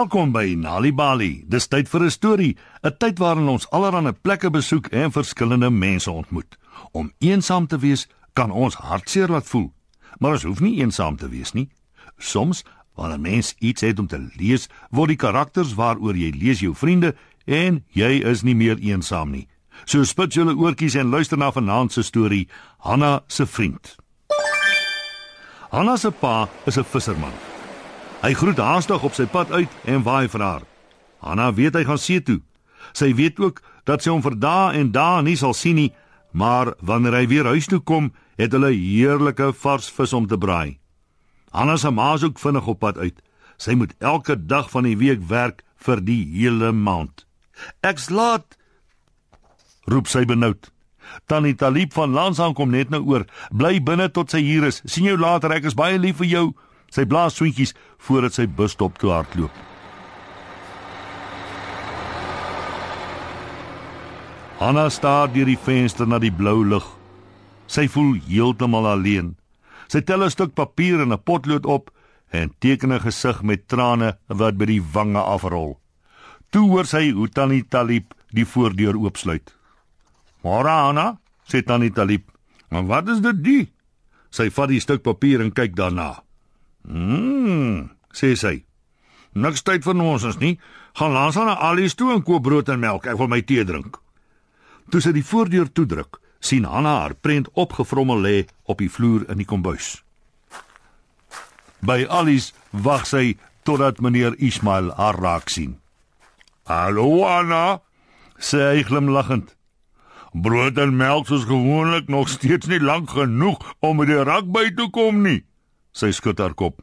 Welkom by Nali Bali. Dis tyd vir 'n storie, 'n tyd waarin ons allerlei plekke besoek en verskillende mense ontmoet. Om eensaam te wees kan ons hartseer laat voel, maar ons hoef nie eensaam te wees nie. Soms, wanneer 'n mens iets het om te lees, word die karakters waaroor jy lees jou vriende en jy is nie meer eensaam nie. So spit julle oortjies en luister na vanaand se storie, Hanna se vriend. Hanna se pa is 'n visserman. Hy groet haastig op sy pad uit en waai vir haar. Hanna weet hy gaan see toe. Sy weet ook dat sy hom vir dae en dae nie sal sien nie, maar wanneer hy weer huis toe kom, het hulle heerlike vars vis om te braai. Hanna se ma is ook vinnig op pad uit. Sy moet elke dag van die week werk vir die hele maand. Ek's laat, roep sy benoud. Tannie Talib van Lansaan kom net nou oor. Bly binne tot sy hier is. sien jou later, ek is baie lief vir jou. Sy blaas swintjies voordat sy busstop toe hardloop. Hanna staar deur die venster na die blou lug. Sy voel heeltemal alleen. Sy tel 'n stuk papier en 'n potlood op en teken 'n gesig met trane wat by die wange afrol. Toe hoor sy hoe Tannie Talib die voordeur oopsluit. "Môre Anna," sê Tannie Talib. "Maar wat is dit die?" Sy vat die stuk papier en kyk daarna. "Mmm," sê sy. "Niks tyd vir ons is nie. Gaan langs aan Alice toe en koop brood en melk. Ek wil my tee drink." Toe sy die voordeur toedruk, sien Hanna haar prent opgevrommel lê op die vloer in die kombuis. By Alice wag sy totdat meneer Ismail haar raak sien. "Hallo Anna," sê hy glimlaggend. Brood en melk is gewoonlik nog steeds nie lank genoeg om by die rak by te kom nie. Sy skud haar kop.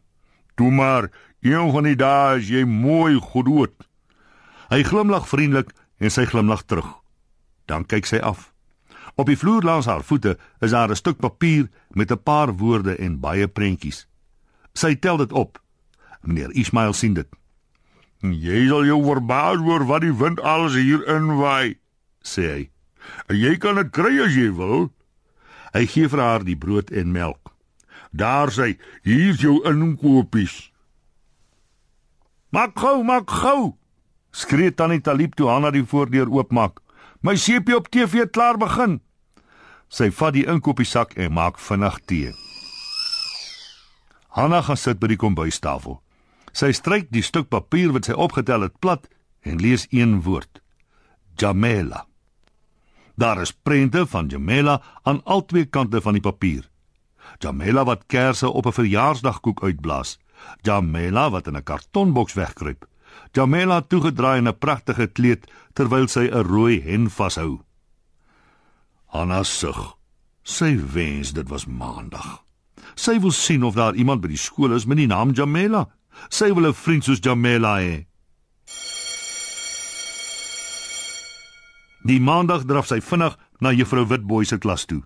Toe maar, een van die dae is jy mooi groot. Hy glimlag vriendelik en sy glimlag terug. Dan kyk sy af. Op die vloer langs haar voete is daar 'n stuk papier met 'n paar woorde en baie prentjies. Sy tel dit op. Meneer Ismail sien dit. "Jy sal jou verbaas oor wat die wind alles hier inwaai," sê hy. Jy kan dit kry as jy wil. Hy gee vir haar die brood en melk. Daar sê, hier's jou inkopies. Maak gou, maak gou. Skree tannie Talib toe Hanna die voordeur oopmaak. My seepie op TV klaar begin. Sy vat die inkopiesak en maak vinnig tee. Hanna gaan sit by die kombuistafel. Sy stryk die stuk papier wat sy opgetel het plat en lees een woord: Jamela. Daar is prente van Jamela aan albei kante van die papier. Jamela wat kersse op 'n verjaarsdagkoek uitblaas. Jamela wat in 'n kartonboks wegkruip. Jamela toegedraai in 'n pragtige kleed terwyl sy 'n rooi hen vashou. Anna sug. Sy wens dit was maandag. Sy wil sien of daar iemand by die skool is met die naam Jamela. Sy wil 'n vriend soos Jamela hê. Die maandag draf sy vinnig na juffrou Witboy se klas toe.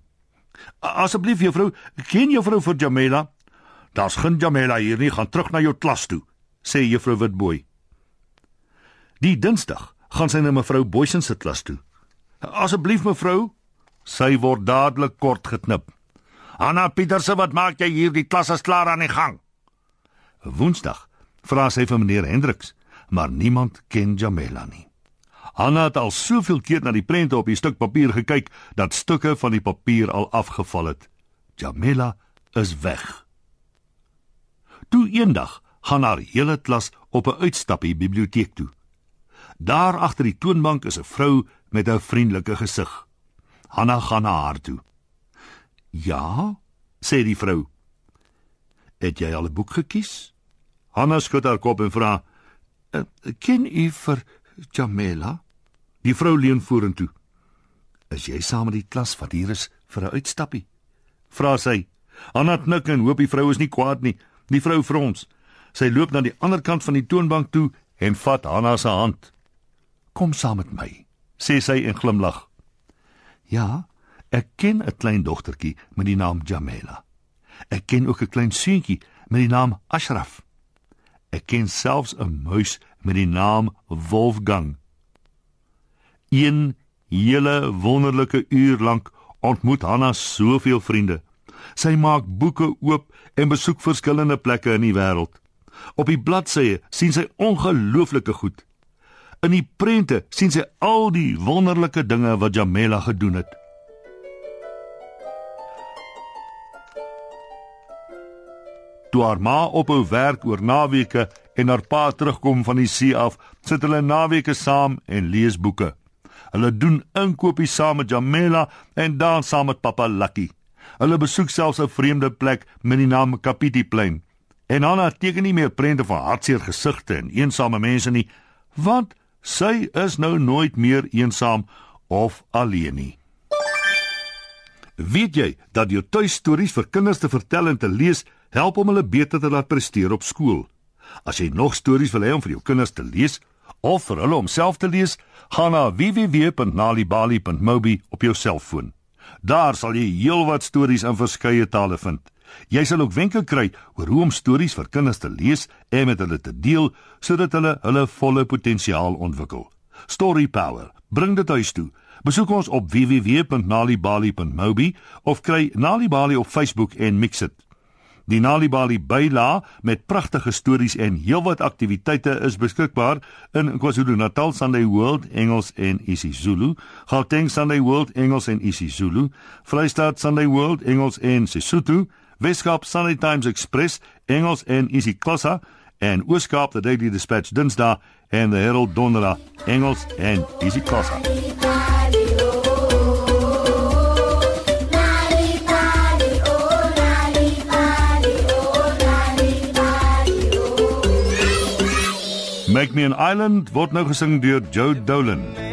Asseblief juffrou, ken juffrou vir Jamela? Daar's geen Jamela hier nie, gaan terug na jou klas toe, sê juffrou Witboy. Die Dinsdag gaan sy na mevrou Boysen se klas toe. Asseblief mevrou, sy word dadelik kort geknip. Anna Pieterse, wat maak jy hier? Die klas is klaar aan die gang. Woensdag vra sy vir meneer Hendriks, maar niemand ken Jamela nie. Hanna het al soveel keer na die prente op die stuk papier gekyk dat stukke van die papier al afgeval het. Jamila is weg. Toe eendag gaan haar hele klas op 'n uitstappie biblioteek toe. Daar agter die toonbank is 'n vrou met 'n vriendelike gesig. Hanna gaan na haar toe. "Ja," sê die vrou. "Het jy al 'n boek gekies?" Hanna skud haar kop en vra, eh, "Ken u vir Jamela. Die vrou leun vorentoe. Is jy saam met die klas wat hier is vir 'n uitstappie? Vra sy. Anna knik en hoop die vrou is nie kwaad nie. Die vrou frons. Sy loop na die ander kant van die toonbank toe en vat Hanna se hand. Kom saam met my, sê sy en glimlag. Ja, ek ken 'n klein dogtertjie met die naam Jamela. Ek ken ook 'n klein seuntjie met die naam Ashraf. Ek ken selfs 'n muis met die naam Wolfgang. Een hele wonderlike uur lank ontmoet Hanna soveel vriende. Sy maak boeke oop en besoek verskillende plekke in die wêreld. Op die bladsye sien sy ongelooflike goed. In die prente sien sy al die wonderlike dinge wat Jamela gedoen het. Toe haar ma op hou werk oor naweke en haar pa terugkom van die see af, sit hulle naweke saam en lees boeke. Hulle doen inkopies saam met Jamela en dan saam met Papa Lucky. Hulle besoek selfs 'n vreemde plek met die naam Kapiti Plain. En Anna teken nie meer prente van hartseer gesigte en eensame mense nie, want sy is nou nooit meer eensaam of alleen nie. Weet jy dat jou tuistories vir kinders te vertel en te lees help om hulle beter te laat presteer op skool? As jy nog stories wil hê om vir jou kinders te lees of vir hulle om self te lees, gaan na www.nalibali.mobi op jou selfoon. Daar sal jy heelwat stories in verskeie tale vind. Jy sal ook wenke kry oor hoe om stories vir kinders te lees en met hulle te deel sodat hulle hulle volle potensiaal ontwikkel. Story Power. Bring dit huis toe. Besoek ons op www.nalibali.mobi of kry Nalibali op Facebook en mix dit. Die Nalibali byla met pragtige stories en heelwat aktiwiteite is beskikbaar in KwaZulu-Natal Sunday World Engels en isiZulu, Gauteng Sunday World Engels en isiZulu, Vrystaat Sunday World Engels en Sesotho, Weskaap Sunday Times Express Engels en isiXhosa en Ooskaap The Daily Dispatch Dinsdae en The Herald Donderdag Engels en isiXhosa. Make Me an Island word nou gesing deur Joe Dolan.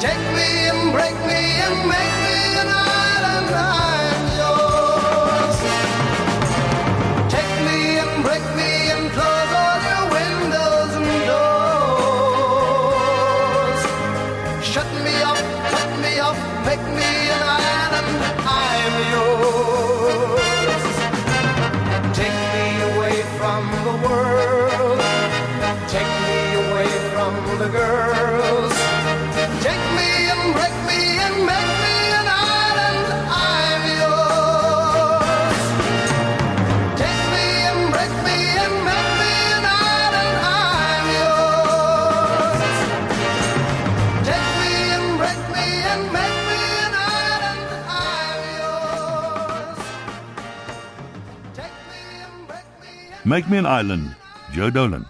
Take me and break me and make me an island. I'm yours. Take me and break me and close all your windows and doors. Shut me off, cut me off, make me an island. I'm yours. Take me away from the world. Take me away from the girls. Make Me an Island, Joe Dolan.